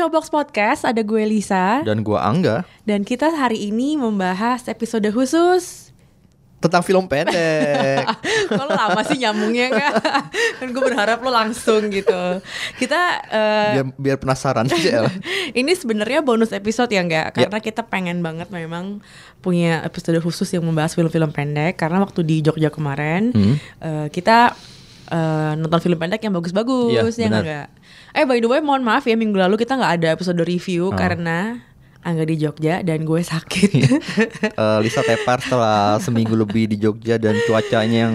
Showbox Podcast. Ada gue Lisa dan gua Angga dan kita hari ini membahas episode khusus. tentang film pendek. Kalau lama sih nyambungnya kan? kan gue berharap lo langsung gitu. Kita eh, biar biar penasaran aja. lah. ini sebenarnya bonus episode ya enggak? Karena kita pengen banget memang punya episode khusus yang membahas film-film pendek. Karena waktu di Jogja kemarin Hmm. eh, kita eh, nonton film pendek yang bagus-bagus Iya, ya benar. enggak? Eh by the way mohon maaf ya minggu lalu kita nggak ada episode review Oh. karena Angga di Jogja dan gue sakit. Eh, Lisa tepar setelah seminggu lebih di Jogja dan cuacanya yang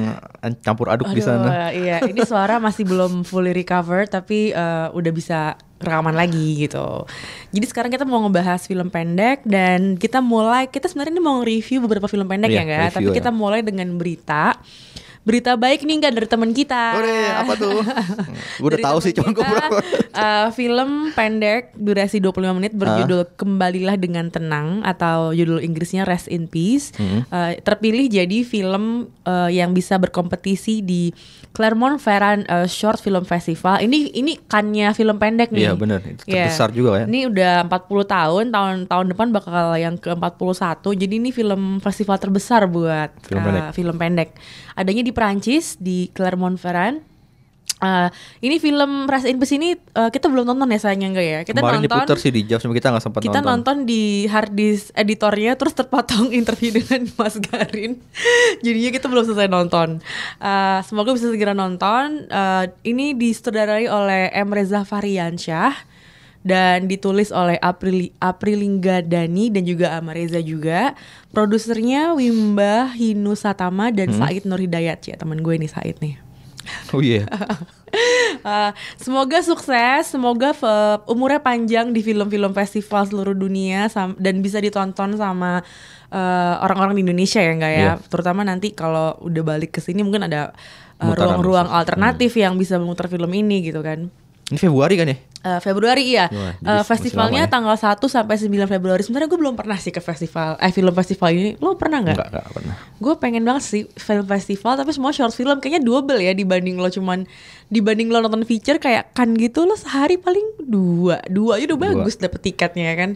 campur aduk di Aduh, sana. Iya, ini suara masih belum fully recover tapi eh, udah bisa rekaman lagi gitu. Jadi sekarang kita mau ngebahas film pendek dan kita mulai kita sebenarnya ini mau review beberapa film pendek Iya, ya enggak? Tapi kita ya. mulai dengan berita. Berita baik nih enggak dari teman kita. Ore, apa tuh? Gue udah tahu sih, cuma gue eh, film pendek durasi 25 menit berjudul Kembalilah dengan Tenang atau judul Inggrisnya Rest in Peace. Hmm. Eh, terpilih jadi film eh, yang bisa berkompetisi di Clermont Ferrand eh, Short Film Festival. Ini ini kannya film pendek nih. Iya benar, Iya. terbesar juga ya. Ini udah 40 tahun, tahun tahun depan bakal yang ke-41. Jadi ini film festival terbesar buat Film eh, pendek. film pendek. Adanya di Perancis di Clermont-Ferrand. Eh, ini film Rest in Peace ini eh, kita belum nonton ya sayangnya enggak ya? Kita Kemarin nonton diputar sih di kita nggak sempat kita nonton. nonton di hard disk editornya terus terpotong interview dengan Mas Garin. Jadinya kita belum selesai nonton. Eh, semoga bisa segera nonton. Eh, ini disutradarai oleh M Reza Variansyah dan ditulis oleh April Aprilingga Dani dan juga Ama Reza juga. Produsernya Wimba Hinu Satama dan Hmm. Said Nur Hidayat ya teman gue nih Said nih. Oh iya. Uh, semoga sukses, semoga umurnya panjang di film-film festival seluruh dunia dan bisa ditonton sama uh, orang-orang di Indonesia ya enggak ya. Iya. Terutama nanti kalau udah balik ke sini mungkin ada uh, Pemutaran ruang-ruang khusus. alternatif yang bisa memutar film ini gitu kan. Ini Februari kan ya? Uh, Februari iya. Wah, Uh, festivalnya ya. tanggal 1 sampai 9 Februari. Sebenarnya gue belum pernah sih ke festival eh film festival ini. Lo pernah nggak? Enggak, enggak pernah. Gue pengen banget sih film festival tapi semua short film kayaknya double ya dibanding lo cuman dibanding lo nonton feature kayak kan gitu lo sehari paling dua dua aja udah Dua. bagus dapet tiketnya ya kan.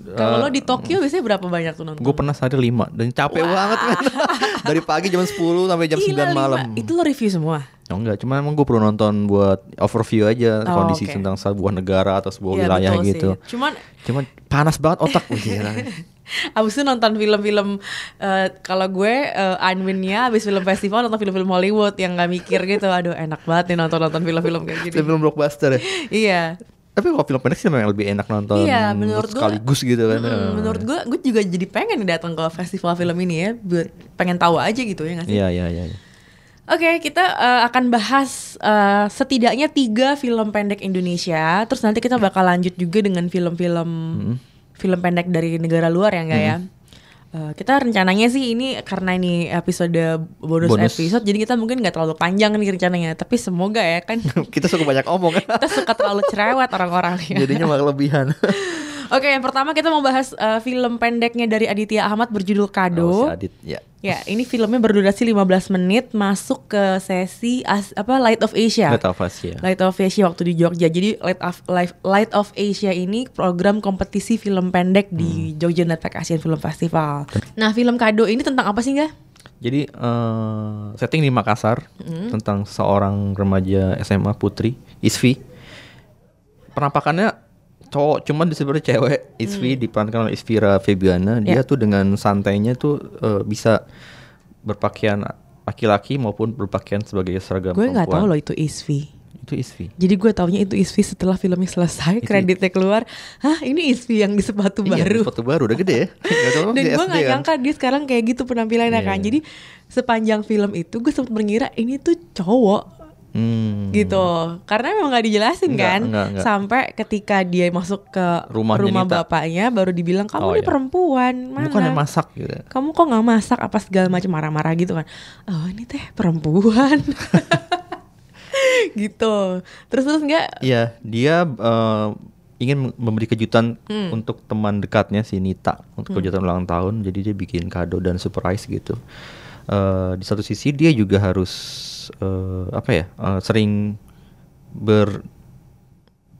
Kalau lo di Tokyo biasanya berapa banyak tuh nonton? Gue pernah sehari lima dan capek banget kan. Dari pagi jam 10 sampai jam Gila, 9 lima. malam. Itu lo review semua? Oh enggak, cuma emang gue perlu nonton buat overview aja Oh, kondisi oke. tentang sebuah negara atau sebuah Iya, wilayah sih. gitu. Cuman Cuman panas banget otak gue abis itu nonton film-film eh, kalau gue uh, unwin-nya abis film festival nonton film-film Hollywood yang gak mikir gitu. Aduh enak banget nih nonton-nonton film-film kayak gini. Film blockbuster ya. iya. Tapi kalau film pendek sih memang lebih enak nonton Iya, menurut gua- sekaligus gitu kan. Mm, menurut gue, gue juga jadi pengen datang ke festival film ini ya, pengen tahu aja gitu ya nggak sih? Iya iya iya. iya. Oke, kita eh, akan bahas eh, setidaknya tiga film pendek Indonesia. Terus nanti kita bakal lanjut juga dengan film-film film pendek dari negara luar ya enggak ya? Eh, kita rencananya sih ini karena ini episode bonus, Bonus. episode, jadi kita mungkin nggak terlalu panjang nih rencananya. Tapi semoga ya kan Kita suka banyak omong kita suka terlalu cerewet orang-orang ya. Jadinya malah kelebihan. Oke, yang pertama kita mau bahas eh, film pendeknya dari Aditya Ahmad berjudul Kado. Oh, si Adit ya. Ya, ini filmnya berdurasi 15 menit masuk ke sesi as- apa Light of Asia. Light of Asia. Light of Asia waktu di Jogja. Jadi Light of Life- Light of Asia ini program kompetisi film pendek di Jogja Netpack Asian Film Festival. Nah, film Kado ini tentang apa sih, enggak? Jadi eh, setting di Makassar Hmm. tentang seorang remaja SMA putri Isvi. Penampakannya cowok cuman di sebenarnya cewek Isvi diperankan oleh Isvira Febiana. Dia Hmm. Ya. tuh dengan santainya tuh eh, bisa berpakaian laki-laki maupun berpakaian sebagai seragam Gue nggak tahu loh itu Isvi. Itu Isvi. Jadi gue taunya itu Isvi setelah filmnya selesai, Itu- kreditnya keluar. Hah, ini Isvi yang di sepatu Iya, baru. sepatu baru udah gede ya. Nggak Dan gue SD gak kan. nyangka dia sekarang kayak gitu penampilannya Iya, kan. iya. Jadi sepanjang film itu gue sempat mengira ini tuh cowok Hmm. gitu karena emang nggak dijelasin Nggak, kan nggak, nggak. sampai ketika dia masuk ke Rumahnya rumah Nita. bapaknya baru dibilang kamu Oh, ini iya. perempuan mana Bukan yang masak gitu. kamu kok nggak masak apa segala macam marah-marah gitu kan oh ini teh perempuan gitu terus terus nggak Iya, dia eh, ingin memberi kejutan Hmm. untuk teman dekatnya si Nita untuk kejutan ulang tahun. Jadi dia bikin kado dan surprise gitu. Eh, di satu sisi dia juga harus eh, apa ya eh, sering ber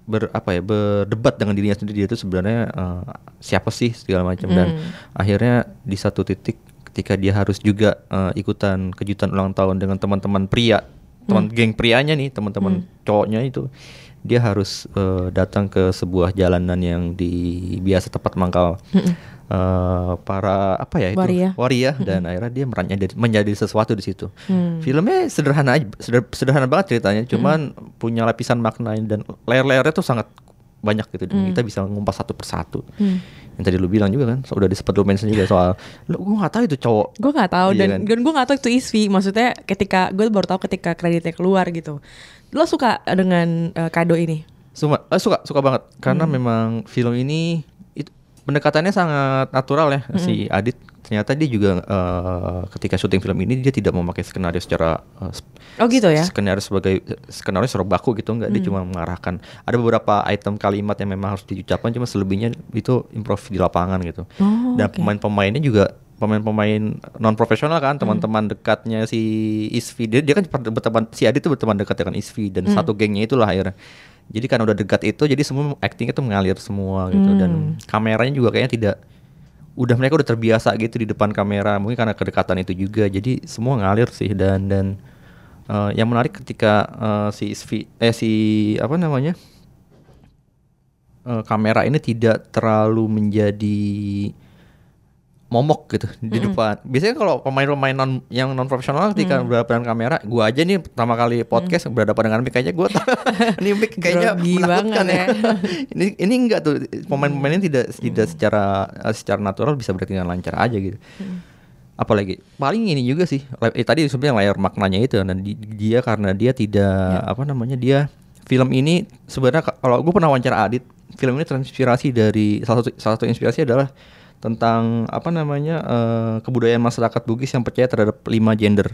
ber apa ya berdebat dengan dirinya sendiri dia itu sebenarnya eh, siapa sih segala macam. Dan Hmm. akhirnya di satu titik ketika dia harus juga eh, ikutan kejutan ulang tahun dengan teman-teman pria teman geng prianya nih teman-teman cowoknya itu dia harus eh, datang ke sebuah jalanan yang di biasa tempat mangkal eh, para apa ya itu? Waria. waria dan akhirnya dia merannya jadi- menjadi sesuatu di situ. Hmm. filmnya sederhana aja seder- sederhana banget ceritanya cuman punya lapisan makna dan layer-layernya tuh sangat banyak gitu dan kita bisa ngumpas satu persatu. Hmm. yang tadi lu bilang juga kan so, udah disebut lu mention juga soal lu gue nggak tahu itu cowok. Gue nggak tahu Iya dan kan? dan gue nggak tahu itu Isvi. Maksudnya ketika gue baru tahu ketika kreditnya keluar gitu. Lo suka dengan eh, kado ini? Suka, eh, suka, suka banget. Karena Hmm. memang film ini pendekatannya sangat natural ya si Hmm. Adit. Ternyata dia juga eh, ketika syuting film ini dia tidak memakai skenario secara sp- oh gitu ya skenario sebagai skenario secara baku gitu enggak dia cuma mengarahkan ada beberapa item kalimat yang memang harus diucapkan cuma selebihnya itu improv di lapangan gitu. Oh, Dan oke. pemain-pemainnya juga pemain-pemain non profesional kan teman-teman dekatnya si Isvi dia, dia kan berteman si Adit tuh berteman dekat dengan Isvi dan satu gengnya itulah akhirnya jadi karena udah dekat itu jadi semua actingnya tuh mengalir semua gitu. Dan kameranya juga kayaknya tidak udah mereka udah terbiasa gitu di depan kamera. Mungkin karena kedekatan itu juga. Jadi semua ngalir sih. Dan dan eh, yang menarik ketika eh, si Isvi eh si apa namanya eh, kamera ini tidak terlalu menjadi momok gitu di depan. Biasanya kalau pemain-pemain non yang non profesional ketika berhadapan dengan kamera, gua aja nih pertama kali podcast berhadapan dengan mic kayaknya gua ini mic kayaknya menakutkan banget ya. ini ini enggak tuh pemain-pemainnya tidak tidak secara eh, secara natural bisa berarti dengan lancar aja gitu. Apalagi paling ini juga sih. Eh, tadi sebenarnya layar maknanya itu dan di- dia karena dia tidak apa namanya dia film ini sebenarnya ka- kalau gue pernah wawancara Adit, film ini terinspirasi dari salah satu salah satu inspirasi adalah tentang apa namanya eh, kebudayaan masyarakat Bugis yang percaya terhadap lima gender.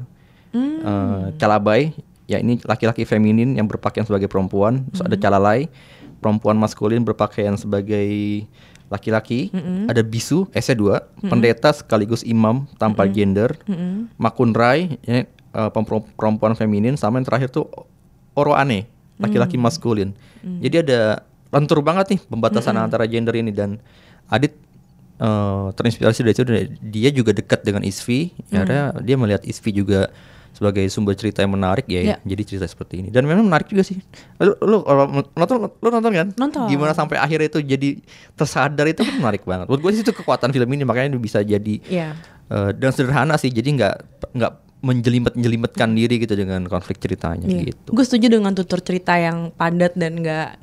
Eh, calabai, ya ini laki-laki feminin yang berpakaian sebagai perempuan, terus ada calalai, perempuan maskulin berpakaian sebagai laki-laki, ada bisu, S-nya dua, pendeta sekaligus imam tanpa gender, makunrai, ya, eh, pem- perempuan feminin, sama yang terakhir tuh oroane, laki-laki maskulin. Jadi ada lentur banget nih pembatasan antara gender ini dan Adit eh, terinspirasi dari dan dia juga dekat dengan Isvi, ya akhirnya dia melihat Isvi juga sebagai sumber cerita yang menarik ya, Ya. jadi cerita seperti ini dan memang menarik juga sih. Lu, lu nonton lu nonton kan? Nonton. Gimana sampai akhir itu jadi tersadar itu kan menarik banget. Buat gue sih itu kekuatan film ini makanya bisa jadi Iya. eh, dan sederhana sih jadi nggak nggak menjelimet-jelimetkan diri gitu dengan konflik ceritanya Iya. gitu. Gue setuju dengan tutur cerita yang padat dan nggak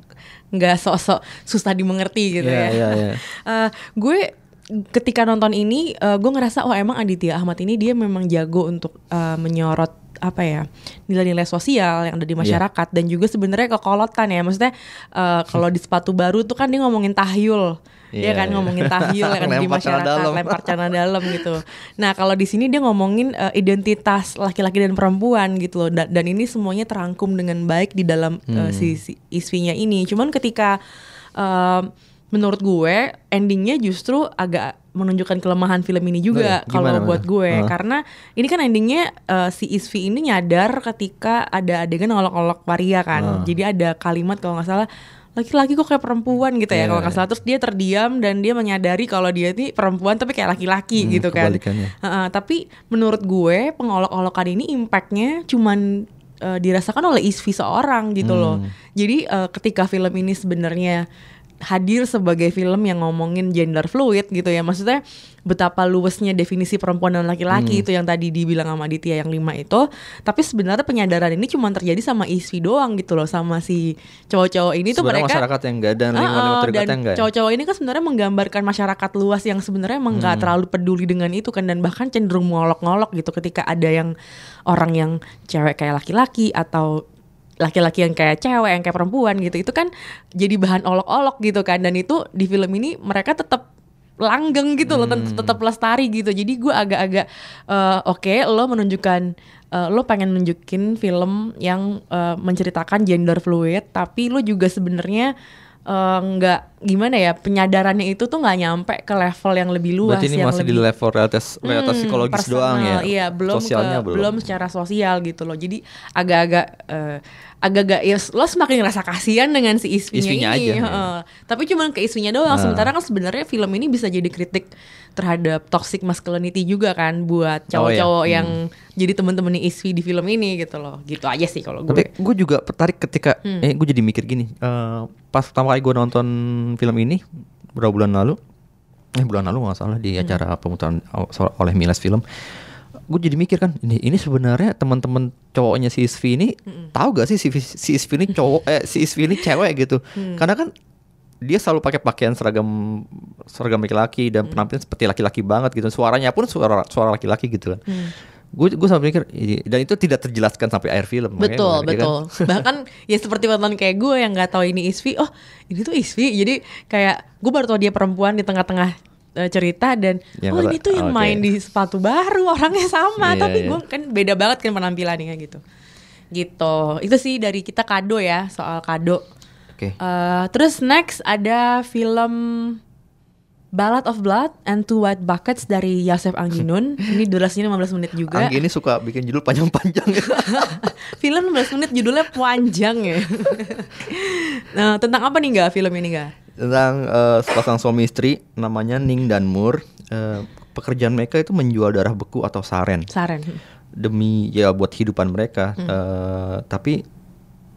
nggak sok-sok susah dimengerti gitu Iya, ya. iya, iya. Eh, gue ketika nonton ini, eh, gue ngerasa oh emang Aditya Ahmad ini dia memang jago untuk eh, menyorot apa ya nilai-nilai sosial yang ada Iya. di masyarakat dan juga sebenarnya kekolotan ya maksudnya eh, kalau di sepatu baru tuh kan dia ngomongin tahyul Iya, ya kan iya. ngomongin tahyul ada di masyarakat dalam. lempar celana dalam gitu. Nah kalau di sini dia ngomongin eh, identitas laki-laki dan perempuan gitu loh. Dan, dan ini semuanya terangkum dengan baik di dalam Hmm. si, si isvinya ini. Cuman ketika eh, menurut gue endingnya justru agak menunjukkan kelemahan film ini juga iya? kalau buat gue Heeh. karena ini kan endingnya eh, si Isvi ini nyadar ketika ada adegan ngolok-ngolok waria kan. Ah. Jadi ada kalimat kalau nggak salah laki-laki kok kayak perempuan gitu ya Iya, kalau nggak iya. salah terus dia terdiam dan dia menyadari kalau dia ini perempuan tapi kayak laki-laki Hmm, gitu kan. Heeh, tapi menurut gue pengolok-olokan ini impactnya cuman eh, dirasakan oleh Isvi seorang gitu loh. Hmm. Jadi eh, ketika film ini sebenarnya hadir sebagai film yang ngomongin gender fluid gitu ya maksudnya betapa luasnya definisi perempuan dan laki-laki Hmm. itu yang tadi dibilang sama Aditya yang lima itu tapi sebenarnya penyadaran ini cuma terjadi sama Isvi doang gitu loh sama si cowok-cowok ini tuh Sebenarnya mereka masyarakat yang enggak dan lingkungan terdekatnya dan enggak. cowok-cowok ini kan sebenarnya menggambarkan masyarakat luas yang sebenarnya emang Hmm. terlalu peduli dengan itu kan dan bahkan cenderung ngolok-ngolok gitu ketika ada yang orang yang cewek kayak laki-laki atau laki-laki yang kayak cewek yang kayak perempuan gitu itu kan jadi bahan olok-olok gitu kan. Dan itu di film ini mereka tetap langgeng gitu loh tet- tetap lestari gitu. Jadi gue agak-agak eh, oke lo menunjukkan eh, lo pengen nunjukin film yang eh, menceritakan gender fluid tapi lo juga sebenarnya eh, nggak gimana ya penyadarannya itu tuh nggak nyampe ke level yang lebih luas Berarti ini yang masih lebih di level realitas, realitas Hmm, psikologis personal, doang ya. Iya, belum Sosialnya ke- belum. secara sosial gitu loh. Jadi agak-agak eh, agak-agak ya lo semakin ngerasa kasihan dengan si Isvinya, Isvinya ini. aja, ya. heeh. Tapi cuman ke Isvinya doang. Nah. Sementara kan sebenarnya film ini bisa jadi kritik terhadap toxic masculinity juga kan buat Oh, cowok-cowok iya. yang jadi temen-temennya Isvi di film ini gitu loh. Gitu aja sih kalau Tapi gue. gue juga tertarik ketika, Hmm. eh gue jadi mikir gini, eh, pas pertama kali gue nonton film ini beberapa bulan lalu, eh bulan lalu nggak salah Hmm. di acara pemutaran o- oleh Milas Film, gue jadi mikir kan, ini ini sebenarnya teman-teman cowoknya si Isvi ini tahu gak sih si, si Isvi ini cowok, eh si Isvi ini cewek gitu, Hmm. karena kan dia selalu pakai pakaian seragam seragam laki-laki dan Hmm. penampilan seperti laki-laki banget gitu, suaranya pun suara suara laki-laki gitu kan. Hmm. Gue gue sampai mikir dan itu tidak terjelaskan sampai akhir film. makanya Betul, gua- ya kan? betul. Bahkan ya seperti nonton kayak gue yang nggak tahu ini Isvi, oh ini tuh Isvi. Jadi kayak gue baru tahu dia perempuan di tengah-tengah eh, cerita dan Yang oh kata- ini tuh yang oke. main di sepatu baru orangnya sama, Iya, tapi iya. gue kan beda banget kan penampilannya gitu. Gitu. Itu sih dari kita kado ya soal kado. Oke. Eh, terus next ada film Ballad of Blood and Two White Buckets dari Yosef Angginun. Ini durasinya 15 menit juga. Anggi ini suka bikin judul panjang-panjang. Film 15 menit judulnya panjang ya. nah, tentang apa nih gak film ini gak? Tentang eh, sepasang suami istri namanya Ning dan Mur. Eh, pekerjaan mereka itu menjual darah beku atau saren Saren. demi ya buat kehidupan mereka. Eh, tapi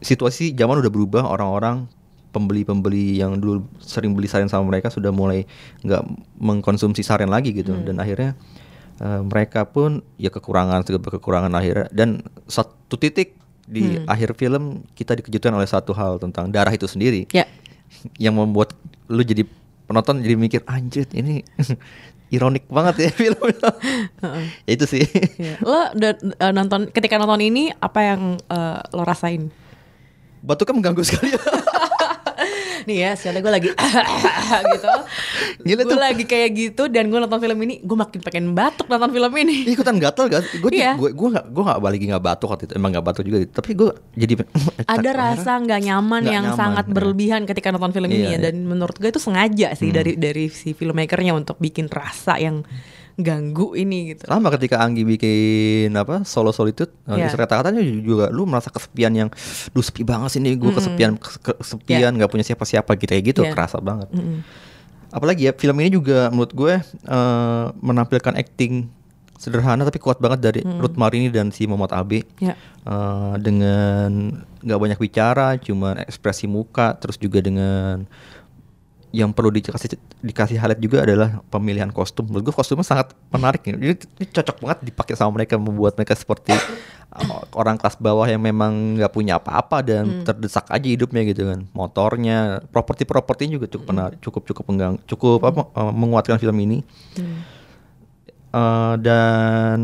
situasi zaman udah berubah. Orang-orang pembeli-pembeli yang dulu sering beli saren sama mereka sudah mulai nggak mengkonsumsi saren lagi gitu. Dan akhirnya eh, mereka pun ya kekurangan segala kekurangan akhirnya dan satu titik di akhir film kita dikejutkan oleh satu hal tentang darah itu sendiri Ya. Yang membuat lu jadi penonton jadi mikir anjir ini ironik banget ya filmnya. ya itu sih. ya. Lo eh, nonton ketika nonton ini apa yang eh, lo rasain? Batuknya mengganggu sekali. Nih ya, soalnya gue lagi gitu. Gila gue tuh. lagi kayak gitu dan gue nonton film ini, gue makin pengen batuk nonton film ini. Ikutan gatal gak? Gue Iya. gue gue gak gue gak balik nggak batuk waktu itu emang nggak batuk juga. Tapi gue jadi Ada rasa nggak nyaman Nggak yang nyaman, sangat ya. berlebihan ketika nonton film ini Iya, ya iya. dan menurut gue itu sengaja sih dari dari si filmmakernya untuk bikin rasa yang ganggu ini gitu. sama ketika Anggi bikin apa solo solitude uh, Iya. kata-katanya juga lu merasa kesepian yang duh sepi banget sih nih gue kesepian kes- kesepian nggak punya siapa-siapa gitu kayak gitu Iya. kerasa banget Mm-mm. apalagi ya film ini juga menurut gue eh, menampilkan acting sederhana tapi kuat banget dari Ruth Marini dan si Muhammad Abe Ya. Eh, dengan nggak banyak bicara cuma ekspresi muka terus juga dengan yang perlu dikasih dikasih highlight juga adalah pemilihan kostum. Menurut gue kostumnya sangat menarik ini. Ini, ini cocok banget dipakai sama mereka membuat mereka seperti uh, orang kelas bawah yang memang nggak punya apa-apa dan terdesak aja hidupnya gitu kan. Motornya, properti-propertinya juga cukup menarik, cukup cukup penggang, cukup apa uh, menguatkan film ini. Uh, dan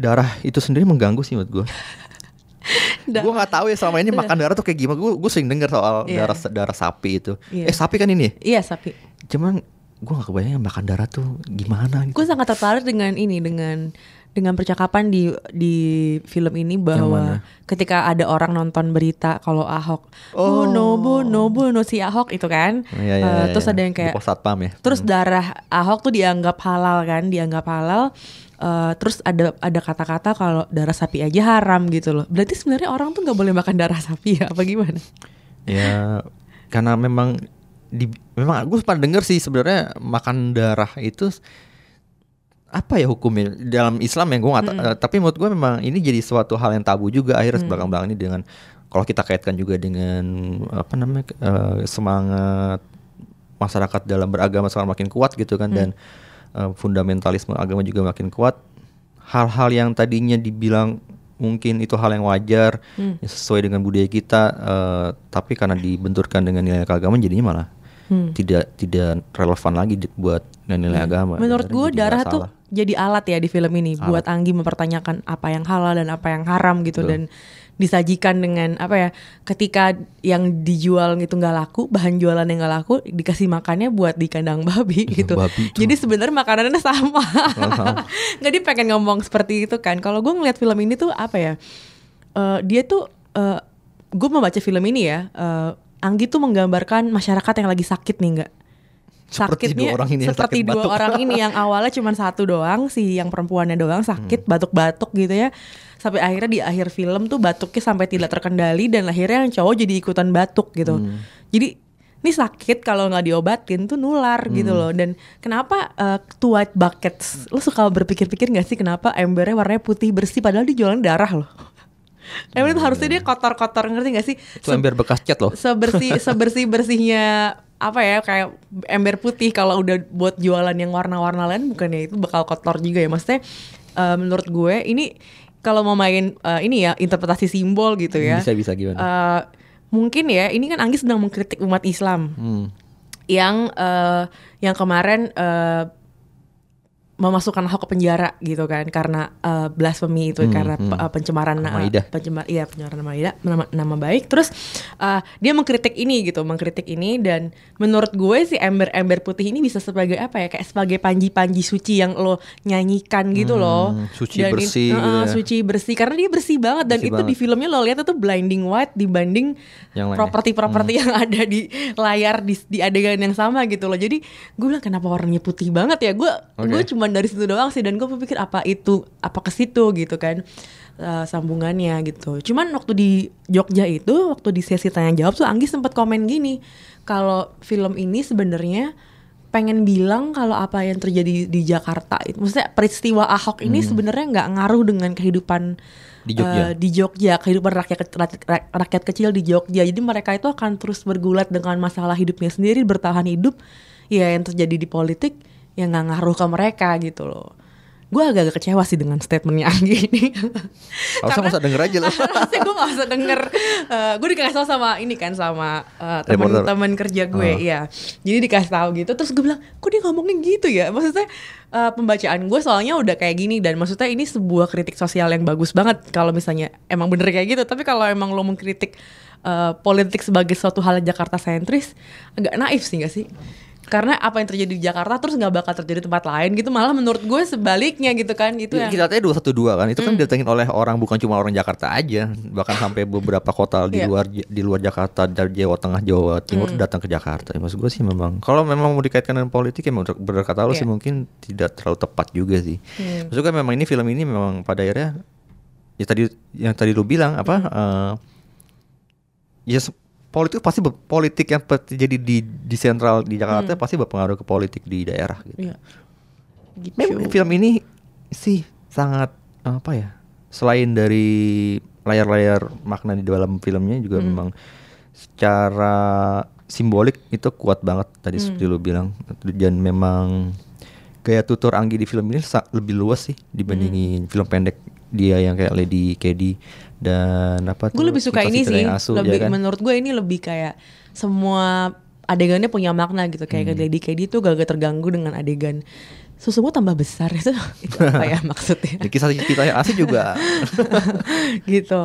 darah itu sendiri mengganggu sih menurut gue. Gue nggak tahu ya selama ini makan darah tuh kayak gimana. Gue gue sering dengar soal Iya. darah darah sapi itu. Iya. Eh sapi kan ini? Iya, sapi. Cuman gue gak kebayang makan darah tuh gimana gitu. Gue sangat tertarik dengan ini dengan dengan percakapan di di film ini bahwa ketika ada orang nonton berita kalau Ahok oh, no bu no bu no si Ahok itu kan Iya, iya, Eh, iya, terus iya. ada yang kayak pos satpam ya. terus darah Ahok tuh dianggap halal kan dianggap halal Eh, terus ada ada kata-kata kalau darah sapi aja haram gitu loh. Berarti sebenarnya orang tuh nggak boleh makan darah sapi ya? Apa gimana? Ya karena memang di memang gue pernah denger sih sebenarnya makan darah itu apa ya hukumnya? Dalam Islam ya gue nggak eh, tapi menurut gue memang ini jadi suatu hal yang tabu juga akhirnya belakang-belakang ini dengan kalau kita kaitkan juga dengan apa namanya eh, semangat masyarakat dalam beragama sekarang makin kuat gitu kan dan eh, fundamentalisme agama juga makin kuat. Hal-hal yang tadinya dibilang mungkin itu hal yang wajar yang sesuai dengan budaya kita eh, tapi karena dibenturkan dengan nilai keagamaan jadinya malah tidak tidak relevan lagi buat nilai agama. Menurut gue darah tuh jadi alat ya di film ini buat Anggi mempertanyakan apa yang halal dan apa yang haram gitu Betul. dan disajikan dengan apa ya ketika yang dijual gitu nggak laku bahan jualan yang nggak laku dikasih makannya buat di kandang babi gitu. babi jadi sebenarnya makanannya sama. Nggak dia pengen ngomong seperti itu kan. Kalau gue ngeliat film ini tuh apa ya eh, dia tuh gue membaca film ini ya eh, Anggi tuh menggambarkan masyarakat yang lagi sakit nih nggak Seperti dua orang ini seperti sakit dua batuk. orang ini yang awalnya cuma satu doang si yang perempuannya doang sakit Hmm. batuk-batuk gitu ya sampai akhirnya di akhir film tuh batuknya sampai tidak terkendali dan akhirnya yang cowok jadi ikutan batuk gitu Hmm. jadi ini sakit kalau nggak diobatin tuh nular gitu Hmm. loh dan kenapa uh, two white buckets lo suka berpikir-pikir nggak sih kenapa embernya warnanya putih bersih padahal dia jualan darah loh Ember itu harusnya dia kotor-kotor ngerti gak sih? Itu ember bekas cat loh. sebersih sebersih bersihnya apa ya kayak ember putih kalau udah buat jualan yang warna-warna lain bukannya itu bakal kotor juga ya maksudnya eh, menurut gue ini kalau mau main eh, ini ya interpretasi simbol gitu ya Bisa bisa gimana? eh, mungkin ya ini kan Anggi sedang mengkritik umat Islam Hmm. yang eh, yang kemarin eh, memasukkan Ahok ke penjara gitu kan karena eh, blasphemy itu Hmm, karena hmm. eh, pencemaran na- Maidah. pencemar iya pencemaran nama Maida nama, nama baik terus eh, dia mengkritik ini gitu mengkritik ini dan menurut gue si ember-ember putih ini bisa sebagai apa ya kayak sebagai panji-panji suci yang lo nyanyikan gitu loh Hmm, suci Dan bersih eh, gitu ya. suci bersih karena dia bersih banget dan Bersih itu banget. di filmnya lo lihat itu blinding white dibanding Yang properti-properti Hmm. yang ada di layar di, di adegan yang sama gitu loh. Jadi gue bilang kenapa warnanya putih banget ya? Gue Oke. gue cuma dari situ doang sih. Dan gue berpikir apa itu? Apa ke situ gitu kan? Eh, sambungannya gitu. Cuman waktu di Jogja itu waktu di sesi tanya jawab tuh Anggi sempat komen gini. Kalau film ini sebenarnya pengen bilang kalau apa yang terjadi di Jakarta itu maksudnya peristiwa Ahok ini sebenarnya nggak ngaruh dengan kehidupan Di Jogja. eh, di Jogja kehidupan rakyat, rakyat rakyat kecil di Jogja. Jadi mereka itu akan terus bergulat dengan masalah hidupnya sendiri bertahan hidup ya yang terjadi di politik yang nggak ngaruh ke mereka gitu loh. Gue agak-agak kecewa sih dengan statementnya Anggi ini. Harusnya nggak usah denger aja loh. Harusnya gue gak usah denger. Eh, Gue dikasih tau sama ini kan Sama eh, Reporter. teman-teman kerja gue Oh. Iya. Jadi dikasih tahu gitu Terus gue bilang Kok dia ngomongin gitu ya? Maksudnya eh, Pembacaan gue soalnya udah kayak gini Dan maksudnya ini sebuah kritik sosial yang bagus banget Kalau misalnya Emang bener kayak gitu. Tapi kalau emang lo mengkritik eh, Politik sebagai suatu hal Jakarta sentris Agak naif sih gak sih karena apa yang terjadi di Jakarta terus nggak bakal terjadi di tempat lain gitu malah menurut gue sebaliknya gitu kan itu yang Kita tanya dua satu dua kan, itu Hmm. kan didatengin oleh orang bukan cuma orang Jakarta aja, bahkan sampai beberapa kota di Iya. luar di luar Jakarta dari Jawa Tengah, Jawa Timur Hmm. datang ke Jakarta. Maksud gue sih memang, kalau memang mau dikaitkan dengan politik ya menurut bener kata lo sih Iya. mungkin tidak terlalu tepat juga sih. Hmm. Maksud gue memang ini film ini memang pada akhirnya ya tadi yang tadi lu bilang apa? Hmm. eh, ya politik pasti politik yang terjadi di di sentral di Jakarta Hmm. pasti berpengaruh ke politik di daerah gitu. Iya. Gitu. Memang film ini sih sangat apa ya? Selain dari layar-layar makna di dalam filmnya juga Hmm. memang secara simbolik itu kuat banget tadi Hmm. seperti lu bilang dan memang gaya tutur Anggi di film ini lebih luas sih dibandingin Hmm. film pendek dia yang kayak Lady Kedi dan apa gue lebih suka ini sih. Asu, ya lebih kan? menurut gue ini lebih kayak semua adegannya punya makna gitu. Kayak Hmm. Lady Kedi tuh gak, terganggu dengan adegan susumu tambah besar. Itu itu apa ya maksudnya? Ya, kisah kita yang Asu juga. Gitu.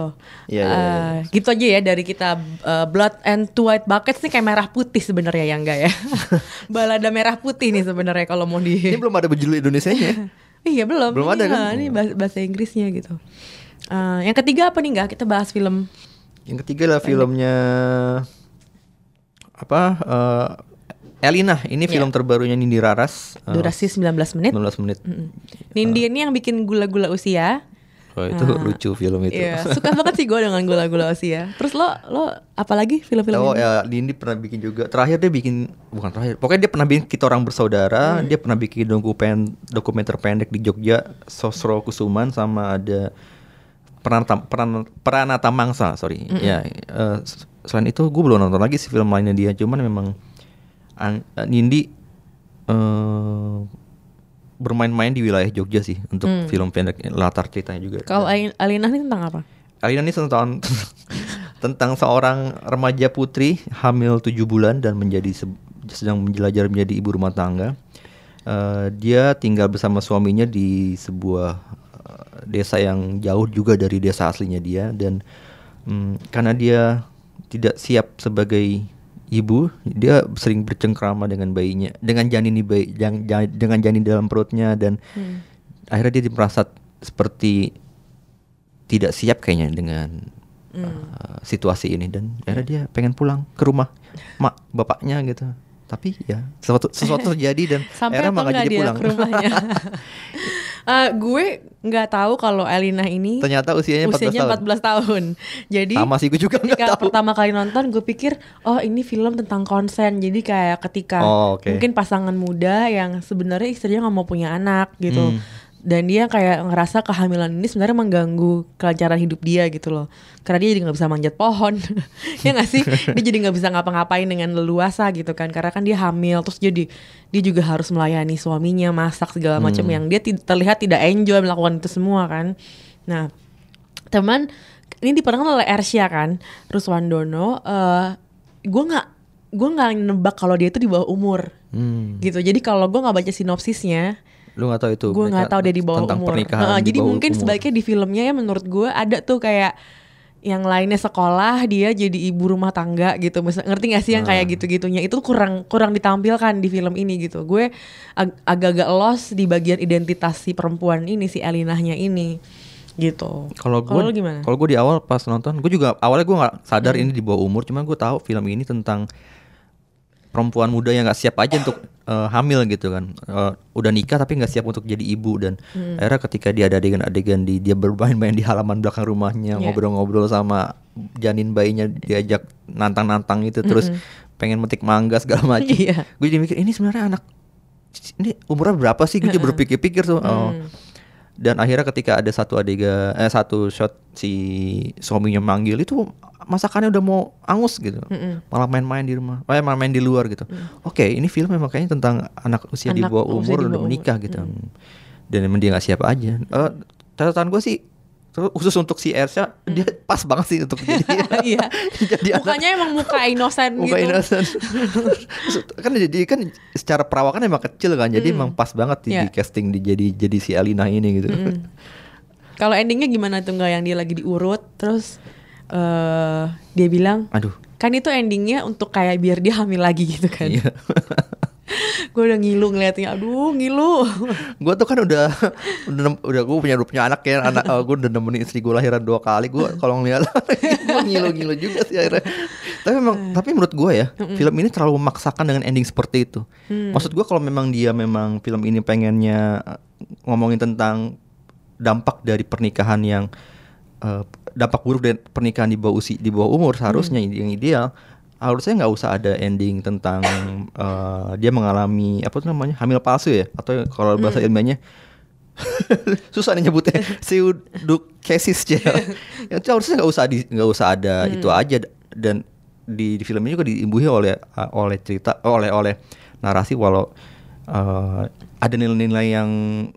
Iya, iya, iya. Eh, gitu aja ya dari kita eh, blood and two white buckets nih kayak merah putih sebenarnya ya enggak ya. Balada merah putih nih sebenarnya kalau mau di ini belum ada berjudul Indonesianya iya belum. Belum Ini ada kan? ini bahasa Inggrisnya gitu Eh, yang ketiga apa nih enggak kita bahas film Yang ketiga lah filmnya apa? eh, Elina. Ini film terbarunya Nindi Raras. Iya. durasi 19 menit 19 menit. Nindi ini yang bikin gula-gula usia. Oh, itu lucu film itu. Iya, suka banget sih gue dengan gula-gula usia. Terus lo lo apalagi film-film Oh ini? ya, Nindi pernah bikin juga. Terakhir dia bikin bukan terakhir. Pokoknya dia pernah bikin kita orang bersaudara. Hmm. Dia pernah bikin dokumen dokumenter pendek di Jogja, Sosro Kusuman sama ada Pranata Peran, Pranata Mangsa, sorry. Ya, eh, s- selain itu gue belum nonton lagi sih film lainnya dia. Cuman memang Ang- eh, Nindi eh bermain-main di wilayah Jogja sih untuk film pendek latar ceritanya juga. Kalau Alin- Alina ini tentang apa? Alina ini tentang tentang seorang remaja putri hamil tujuh bulan dan menjadi se- sedang menjelajah menjadi ibu rumah tangga Eh, dia tinggal bersama suaminya di sebuah desa yang jauh juga dari desa aslinya dia dan mm, karena dia tidak siap sebagai ibu, dia sering bercengkrama dengan bayinya, dengan janin di bayi, jang- ja- dengan janin dalam perutnya dan akhirnya dia merasa seperti tidak siap kayaknya dengan uh, situasi ini dan akhirnya dia pengen pulang ke rumah mak bapaknya gitu. Tapi ya sesuatu sesuatu terjadi dan Sampai akhirnya malah enggak jadi dia pulang. ke rumahnya? Eh, gue nggak tahu kalau Elina ini Ternyata usianya 14 usianya tahun. 14 tahun. Jadi Sama sih, gue juga ketika tahu. pertama kali nonton gue pikir oh ini film tentang konsen. Jadi kayak ketika Oh, oke. mungkin pasangan muda yang sebenarnya istrinya nggak mau punya anak gitu. Hmm. Dan dia kayak ngerasa kehamilan ini sebenarnya mengganggu kelancaran hidup dia gitu loh. Karena dia jadi nggak bisa manjat pohon, ya nggak sih? Dia jadi nggak bisa ngapa-ngapain dengan leluasa gitu kan. Karena kan dia hamil, terus jadi dia juga harus melayani suaminya, masak segala macam Hmm. yang dia terlihat tidak enjoy melakukan itu semua kan. Nah, teman ini diperankan oleh Ersya kan, Ruswandono. eh gue nggak gue nggak nebak kalau dia itu di bawah umur Hmm. gitu. Jadi kalau gue nggak baca sinopsisnya, Lu gak tahu itu? gue nggak tahu dia di bawah tentang umur. pernikahan Heeh, di jadi bawah mungkin umur. sebaiknya di filmnya ya menurut gue ada tuh kayak yang lainnya sekolah dia jadi ibu rumah tangga gitu Misal- ngerti gak sih yang kayak gitu-gitunya itu kurang kurang ditampilkan di film ini gitu gue ag- agak-agak lost di bagian identitas si perempuan ini si Elinahnya ini gitu Kalau gue, gimana kalau gue di awal pas nonton, gue juga awalnya gue nggak sadar ini di bawah umur, cuman gue tahu film ini tentang perempuan muda yang nggak siap aja untuk eh, hamil gitu kan, Eh, udah nikah tapi nggak siap untuk jadi ibu dan akhirnya ketika dia ada adegan-adegan di dia bermain-main di halaman belakang rumahnya, Iya. ngobrol-ngobrol sama janin bayinya diajak nantang-nantang itu, terus pengen metik mangga segala macam. Iya. Gue jadi mikir ini sebenarnya anak ini umurnya berapa sih? Gue jadi berpikir-pikir tuh. Oh, dan akhirnya ketika ada satu adegan eh satu shot si suaminya manggil itu masakannya udah mau angus gitu. Malah main-main di rumah eh malah main di luar gitu. Oke ini film memang kayaknya tentang anak usia di Anak bawah usia umur di udah bawah menikah gitu. Dan emang dia nggak siap aja. Eh, catatan gue sih khusus untuk si Ersha dia pas banget sih untuk jadi iya. jadi anak. Mukanya emang muka inosen muka gitu. innocent. kan jadi kan secara perawakan emang kecil kan jadi emang pas banget di, Iya. di casting di jadi jadi si Alina ini gitu. Kalau endingnya gimana tuh nggak yang dia lagi diurut terus eh dia bilang aduh. Kan itu endingnya untuk kayak biar dia hamil lagi gitu kan. Iya gue udah ngilu ngeliatnya aduh ngilu. Gue tuh kan udah udah udah gue punya punya anak ya anak gue udah nemenin istri gue lahiran dua kali. Gue kalau ngeliat gue ngilu ngilu juga sih akhirnya. Tapi memang tapi menurut gue ya film ini terlalu memaksakan dengan ending seperti itu. Maksud gue kalau memang dia memang film ini pengennya eh, ngomongin tentang dampak dari pernikahan yang eh, dampak buruk dari pernikahan di bawah usi di bawah umur seharusnya yang ideal harusnya nggak usah ada ending tentang eh, dia mengalami apa tuh namanya hamil palsu ya? Atau kalau bahasa ilmiahnya susah nih nyebutnya. Pseudocasis ya itu harusnya nggak usah di nggak usah ada itu aja. Dan di, di film ini juga diimbuhi oleh uh, oleh cerita oleh oleh narasi walau uh, ada nilai-nilai yang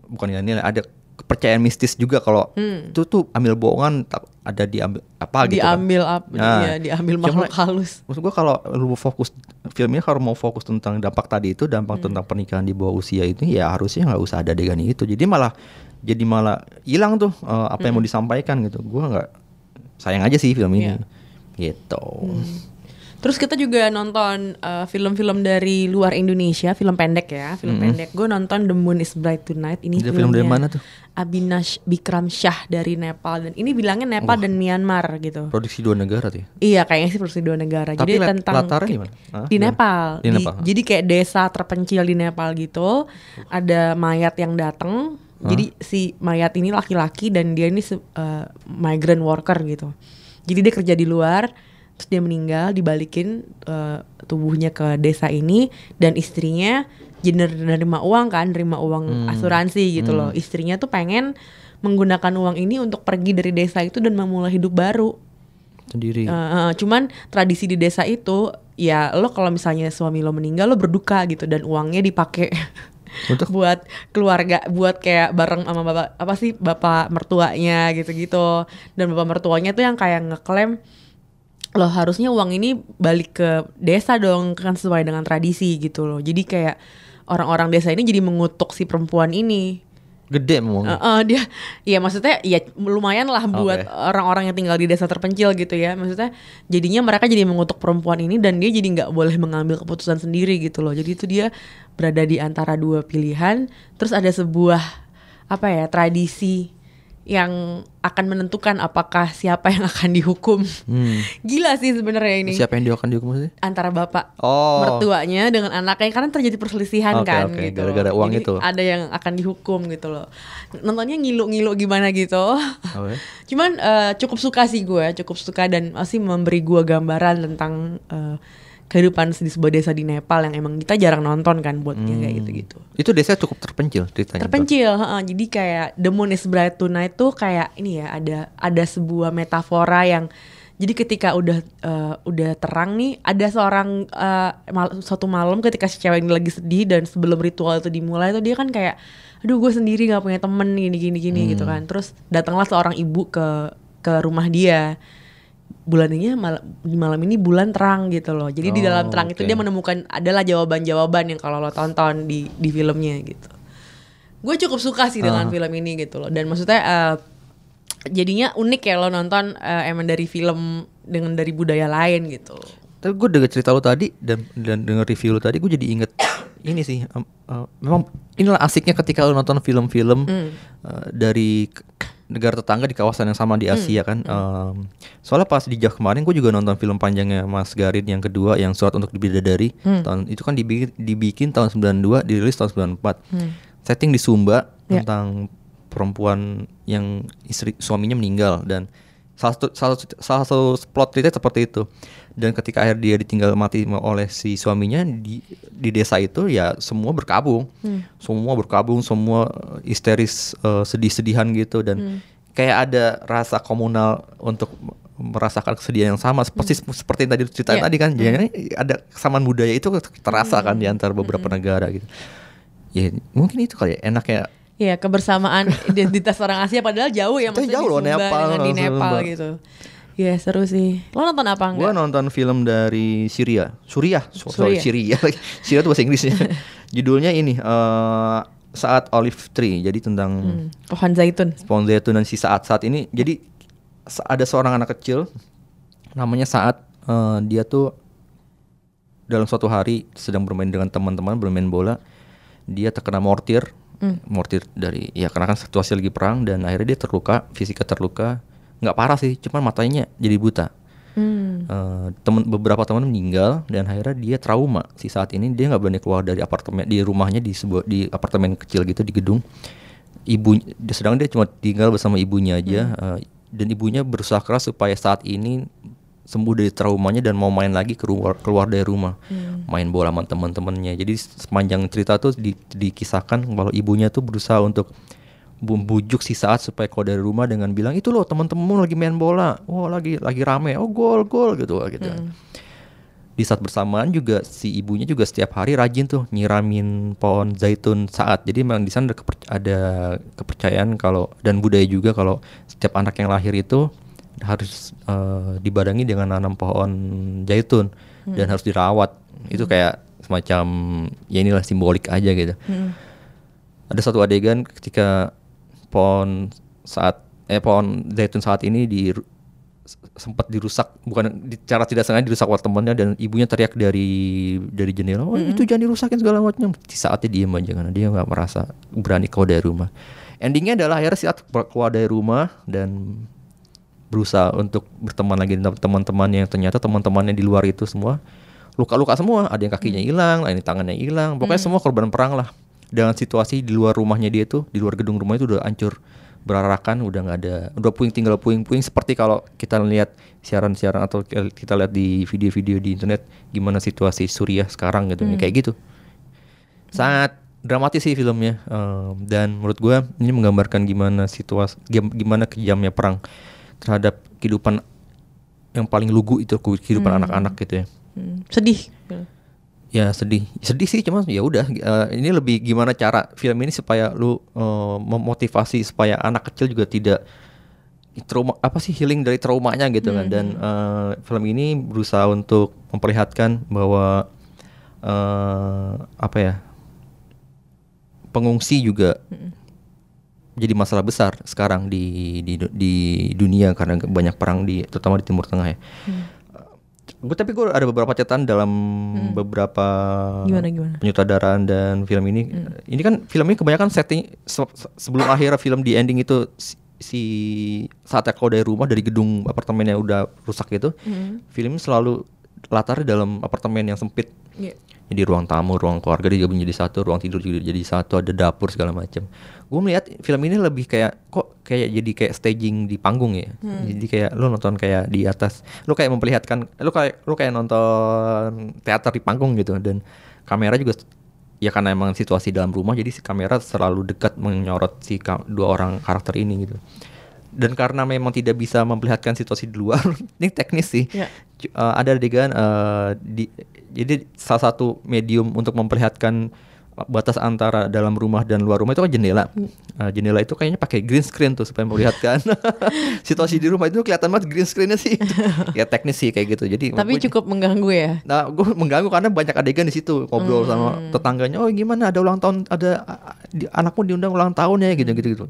bukan nilai-nilai ada kepercayaan mistis juga kalau itu tuh ambil bohongan ada diambil apa gitu kan. diambil apa Nah, ya diambil makhluk halus Maksud gua kalau lu mau fokus filmnya kalau mau fokus tentang dampak tadi itu dampak Hmm. tentang pernikahan di bawah usia itu ya harusnya nggak usah ada adegan itu. Jadi malah jadi malah hilang tuh eh, apa yang mau disampaikan gitu. Gua nggak sayang aja sih film ini. Hmm. Iya. Gitu. Terus kita juga nonton uh, film-film dari luar Indonesia, film pendek ya, film pendek. Gue nonton The Moon Is Bright Tonight. Ini Itu film dari mana tuh? Abinash Bikram Shah dari Nepal dan ini bilangnya Nepal dan Myanmar gitu. Produksi dua negara tuh. ya? Iya, kayaknya sih produksi dua negara. Tapi jadi tentang latarnya di mana? Hah? Di Nepal. di Di- Nepal. Jadi kayak desa terpencil di Nepal gitu. Ada mayat yang datang. Jadi si mayat ini laki-laki dan dia ini uh, migrant worker gitu. Jadi dia kerja di luar, terus dia meninggal, dibalikin uh, tubuhnya ke desa ini dan istrinya jadi nerima uang kan, nerima uang asuransi gitu loh. Istrinya tuh pengen menggunakan uang ini untuk pergi dari desa itu dan memulai hidup baru. Sendiri. Eh, eh, cuman tradisi di desa itu ya lo kalau misalnya suami lo meninggal lo berduka gitu dan uangnya dipakai Untuk? buat keluarga buat kayak bareng sama bapak apa sih bapak mertuanya gitu-gitu dan bapak mertuanya tuh yang kayak ngeklaim lo harusnya uang ini balik ke desa dong kan sesuai dengan tradisi gitu loh jadi kayak orang-orang desa ini jadi mengutuk si perempuan ini. Gede memang. Eh, eh, dia, ya maksudnya ya lumayan lah buat Oke. orang-orang yang tinggal di desa terpencil gitu ya. Maksudnya jadinya mereka jadi mengutuk perempuan ini dan dia jadi nggak boleh mengambil keputusan sendiri gitu loh. Jadi itu dia berada di antara dua pilihan. Terus ada sebuah apa ya tradisi yang akan menentukan apakah siapa yang akan dihukum. Hmm. Gila sih sebenarnya ini Siapa yang dia akan dihukum sih? antara bapak Oh. mertuanya dengan anaknya karena terjadi perselisihan Oke, kan oke, gitu. gara-gara uang Jadi itu. Ada yang akan dihukum gitu loh. Nontonnya ngilu-ngilu gimana gitu. Oke. Cuman eh, cukup suka sih gue, cukup suka dan masih memberi gue gambaran tentang eh, kehidupan di sebuah desa di Nepal yang emang kita jarang nonton kan buatnya kayak gitu-gitu. Itu desa cukup terpencil ceritanya. Terpencil, heeh. jadi kayak The Moon is Bright Tonight tuh kayak ini ya ada ada sebuah metafora yang jadi ketika udah eh, udah terang nih ada seorang eh, mal- suatu malam ketika si cewek ini lagi sedih dan sebelum ritual itu dimulai tuh dia kan kayak aduh gue sendiri nggak punya temen gini gini gini gitu kan terus datanglah seorang ibu ke ke rumah dia bulan ini mal- di malam ini bulan terang gitu loh jadi di Oh, dalam terang itu oke. dia menemukan adalah jawaban-jawaban yang kalau lo tonton di di filmnya gitu gue cukup suka sih dengan Ah. film ini gitu loh dan maksudnya eh, jadinya unik ya lo nonton eh, emang dari film dengan dari budaya lain gitu Tapi gue denger cerita lo tadi dan dan denger review lo tadi gue jadi inget ini sih em, eh, memang inilah asiknya ketika lo nonton film-film Hmm. eh, dari negara tetangga di kawasan yang sama di Hmm. Asia kan. Em, soalnya pas di Jauh kemarin gue juga nonton film panjangnya Mas Garin yang kedua yang Surat untuk Bidadari. Hmm. Tahun itu kan dibikin, dibikin tahun 92, dirilis tahun 94. Setting di Sumba Hmm. Ya. tentang perempuan yang istri suaminya meninggal dan salah satu salah, satu- salah satu plot cerita seperti itu. Dan ketika akhir dia ditinggal mati oleh si suaminya di di desa itu ya semua berkabung. Semua berkabung semua eh, histeris eh, sedih-sedihan gitu. Dan kayak ada rasa komunal untuk merasakan kesedihan yang sama. Seperti seperti yang tadi ceritain Iya. tadi kan jadi ada kesamaan budaya itu terasa kan di antara beberapa negara gitu. Ya mungkin itu kali ya. Enaknya ya kebersamaan identitas orang Asia padahal jauh ya maksudnya jauh di loh, Sumba Nepal, dengan di Sumba. Nepal gitu ya seru sih lo nonton apa enggak nonton film dari Syria, Suriah, so- sorry. Syria. Syria itu bahasa Inggrisnya. Judulnya ini eh, saat olive tree, jadi tentang Hmm, pohon zaitun pohon zaitun dan si saat saat ini. Jadi ada seorang anak kecil, namanya saat eh, dia tuh dalam suatu hari sedang bermain dengan teman-teman bermain bola, dia terkena mortir, mortir dari ya karena kan situasi lagi perang dan akhirnya dia terluka, fisiknya terluka, nggak parah sih, cuman matanya jadi buta. Hmm. Eh, temen beberapa teman meninggal dan akhirnya dia trauma. Si saat ini dia nggak berani keluar dari apartemen di rumahnya di sebuah di apartemen kecil gitu di gedung. Ibu sedang dia cuma tinggal bersama ibunya aja. Eh, dan ibunya berusaha keras supaya saat ini sembuh dari traumanya dan mau main lagi keluar keluar dari rumah. Main bola sama teman-temannya. Jadi sepanjang cerita tuh di- dikisahkan kalau ibunya tuh berusaha untuk membujuk si saat supaya keluar dari rumah dengan bilang itu loh teman-temanmu lagi main bola. Oh lagi lagi rame. Oh gol gol gitu gitu. Di saat bersamaan juga si ibunya juga setiap hari rajin tuh nyiramin pohon zaitun saat. Jadi memang di sana ada kepercayaan kalau dan budaya juga kalau setiap anak yang lahir itu harus eh, dibarengi dengan nanam pohon zaitun dan harus dirawat. Itu kayak semacam ya inilah simbolik aja gitu. Ada satu adegan ketika pohon saat eh pohon zaitun saat ini di sempat dirusak bukan cara tidak sengaja dirusak oleh temannya dan ibunya teriak dari dari jendela oh itu jangan dirusakin segala macam. Di saatnya diem aja karena dia nggak merasa berani keluar dari rumah. Endingnya adalah akhirnya saat keluar dari rumah dan berusaha untuk berteman lagi dengan teman-teman yang ternyata teman-temannya di luar itu semua luka-luka semua. Ada yang kakinya hilang lain tangannya hilang. Pokoknya semua korban perang lah. Dengan situasi di luar rumahnya dia tuh di luar gedung rumah itu udah hancur berarakan udah nggak ada udah puing tinggal puing-puing seperti kalau kita lihat siaran-siaran atau kita lihat di video-video di internet gimana situasi Suriah sekarang gitu kayak gitu. Sangat dramatis sih filmnya Em, dan menurut gua ini menggambarkan gimana situasi gim- gimana kejamnya perang terhadap kehidupan yang paling lugu itu kehidupan anak-anak gitu ya. Hmm, sedih. Ya sedih. Sedih sih cuman ya udah eh, ini lebih gimana cara film ini supaya lu eh, memotivasi supaya anak kecil juga tidak trauma apa sih healing dari traumanya gitu kan. Dan eh, film ini berusaha untuk memperlihatkan bahwa eh, apa ya pengungsi juga jadi masalah besar sekarang di di di dunia karena banyak perang di terutama di Timur Tengah ya. Gue tapi gue ada beberapa catatan dalam beberapa Gimana, gimana? penyutradaraan dan film ini. Ini kan film ini kebanyakan setting se- se- sebelum akhirnya film di ending itu si, si saatnya keluar dari rumah dari gedung apartemen yang udah rusak itu, film ini selalu latarnya dalam apartemen yang sempit. Iya. Jadi ruang tamu, ruang keluarga digabung jadi satu, ruang tidur juga jadi satu, ada dapur segala macam. Gue melihat film ini lebih kayak kok kayak jadi kayak staging di panggung ya. Jadi kayak lu nonton kayak di atas, lu kayak memperlihatkan, lu kayak lu kayak nonton teater di panggung gitu dan kamera juga ya karena emang situasi dalam rumah jadi si kamera selalu dekat menyorot si dua orang karakter ini gitu. Dan karena memang tidak bisa memperlihatkan situasi di luar, ini teknis sih. Ya. Cu- eh, ada adegan eh, di jadi salah satu medium untuk memperlihatkan batas antara dalam rumah dan luar rumah itu kan jendela. Hmm. Eh, jendela itu kayaknya pakai green screen tuh supaya memperlihatkan situasi di rumah itu kelihatan banget green screennya sih. ya teknis sih kayak gitu. Jadi Tapi cukup mengganggu ya. Nah, gue mengganggu karena banyak adegan di situ ngobrol sama tetangganya. Oh, gimana ada ulang tahun ada di- anakmu diundang ulang tahun ya gitu gitu gitu.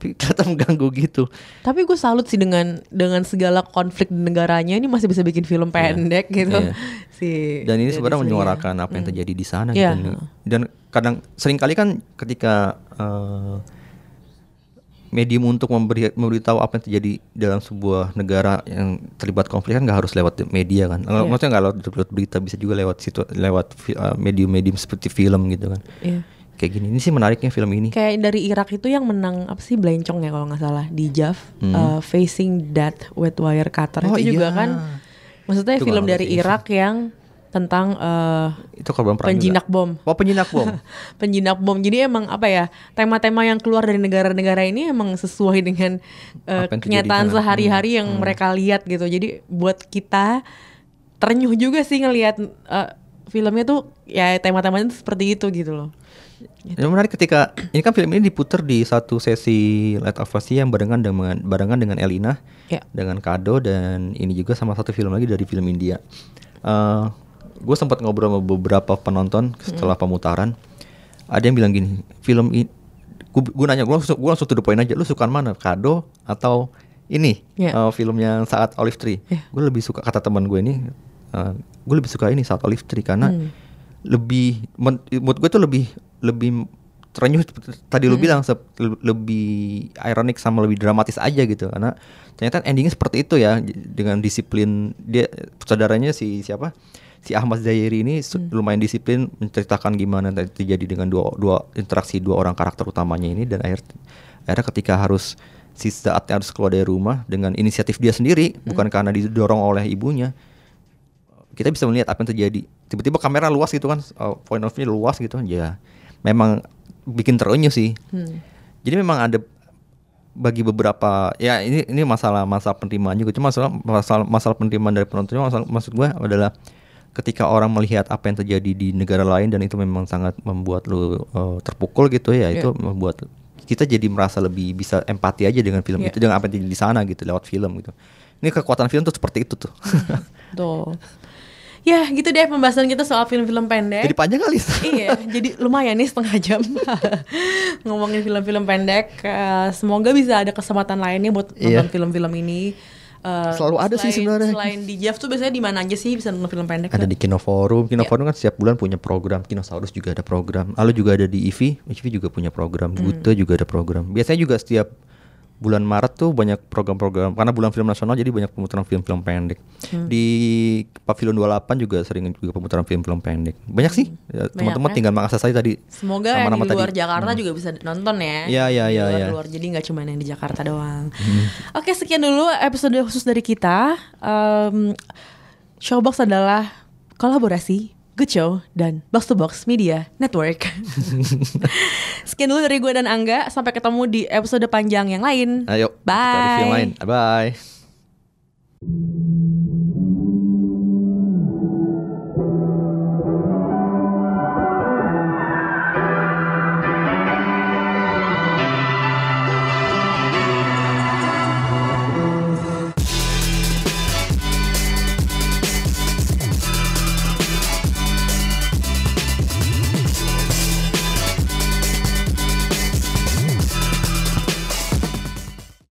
Tapi mengganggu gitu. Tapi gue salut sih dengan dengan segala konflik di negaranya ini masih bisa bikin film pendek gitu. Iya. Si Dan ini sebenarnya menyuarakan apa yang terjadi di sana Iya. gitu. Dan kadang sering kali kan ketika eh, medium untuk memberi memberitahu apa yang terjadi dalam sebuah negara yang terlibat konflik kan nggak harus lewat media kan. Iya. Maksudnya nggak lewat, lewat berita bisa juga lewat situ lewat eh, medium-medium seperti film gitu kan. Iya. Kayak gini. Ini sih menariknya film ini. Kayak dari Irak itu yang menang apa sih Blencong ya kalau nggak salah di JAV Hmm. uh, Facing Death with Wire Cutter Oh, itu juga iya. kan maksudnya Itu film dari. Irak yang tentang uh, Itu korban perang penjinak juga. bom. Oh, penjinak bom. penjinak bom. Jadi emang apa ya tema-tema yang keluar dari negara-negara ini emang sesuai dengan uh, kenyataan sehari-hari yang mereka lihat gitu. Jadi buat kita terenyuh juga sih ngelihat uh, filmnya tuh ya tema-temanya seperti itu gitu loh. Yang menarik ketika ini kan film ini diputar di satu sesi Light of Asia yang barengan dengan barengan dengan Elina, Ya. dengan Kado dan ini juga sama satu film lagi dari film India. gue sempat ngobrol sama beberapa penonton setelah pemutaran. Ada yang bilang gini, film ini, gue nanya, gue langsung, gua langsung to the point aja, lu suka mana, Kado atau ini Ya. eh, film yang saat Olive Tree? Ya. Gue lebih suka kata teman gue ini, gue lebih suka ini saat Olive Tree karena Hmm. Lebih menurut gue tuh lebih lebih terenyuh tadi lu bilang sep- le- lebih ironik sama lebih dramatis aja gitu. Karena ternyata endingnya seperti itu ya dengan disiplin dia saudaranya si siapa? Si Ahmad Zairi ini su- lumayan disiplin menceritakan gimana terjadi dengan dua dua interaksi dua orang karakter utamanya ini dan akhir akhirnya ketika harus si saatnya harus keluar dari rumah dengan inisiatif dia sendiri bukan karena didorong oleh ibunya kita bisa melihat apa yang terjadi. Tiba-tiba kamera luas gitu kan, uh, point of view luas gitu, ya memang bikin terenyuh sih. Jadi memang ada bagi beberapa ya ini ini masalah masalah penerimaan juga. Cuma masalah masalah, masalah penerimaan dari penontonnya masalah, maksud gue adalah ketika orang melihat apa yang terjadi di negara lain dan itu memang sangat membuat lu uh, terpukul gitu ya itu membuat kita jadi merasa lebih bisa empati aja dengan film Iya. itu dengan apa yang terjadi di sana gitu lewat film gitu. Ini kekuatan film tuh seperti itu tuh. Tuh. Ya gitu deh pembahasan kita soal film-film pendek. jadi panjang kali iya, jadi lumayan nih setengah jam ngomongin film-film pendek. Eh, semoga bisa ada kesempatan lainnya buat Iya. nonton film-film ini. Eh, Selalu ada sih selain- sebenarnya. Selain di Jeff tuh biasanya di mana aja sih bisa nonton film pendek? ada Kak? di Kinoforum. Kinoforum kan setiap bulan punya program. Kinosaurus juga ada program. Lalu juga ada di IVI. IVI juga punya program. Gute juga ada program. Biasanya juga setiap bulan Maret tuh banyak program-program karena bulan film nasional jadi banyak pemutaran film-film pendek. Di Pavilion 28 juga sering juga pemutaran film-film pendek. Banyak sih. Ya, Teman-teman kan? tinggal mengakses saja tadi. Semoga yang di luar tadi. Jakarta juga bisa nonton ya. Iya, iya, iya, luar- iya. luar. Jadi nggak cuma yang di Jakarta doang. Oke, sekian dulu episode khusus dari kita. Em, Showbox adalah kolaborasi Good Show dan Box to Box Media Network. sekian dulu dari gue dan Angga. Sampai ketemu di episode panjang yang lain. Ayo, kita review yang Bye. lain. Bye.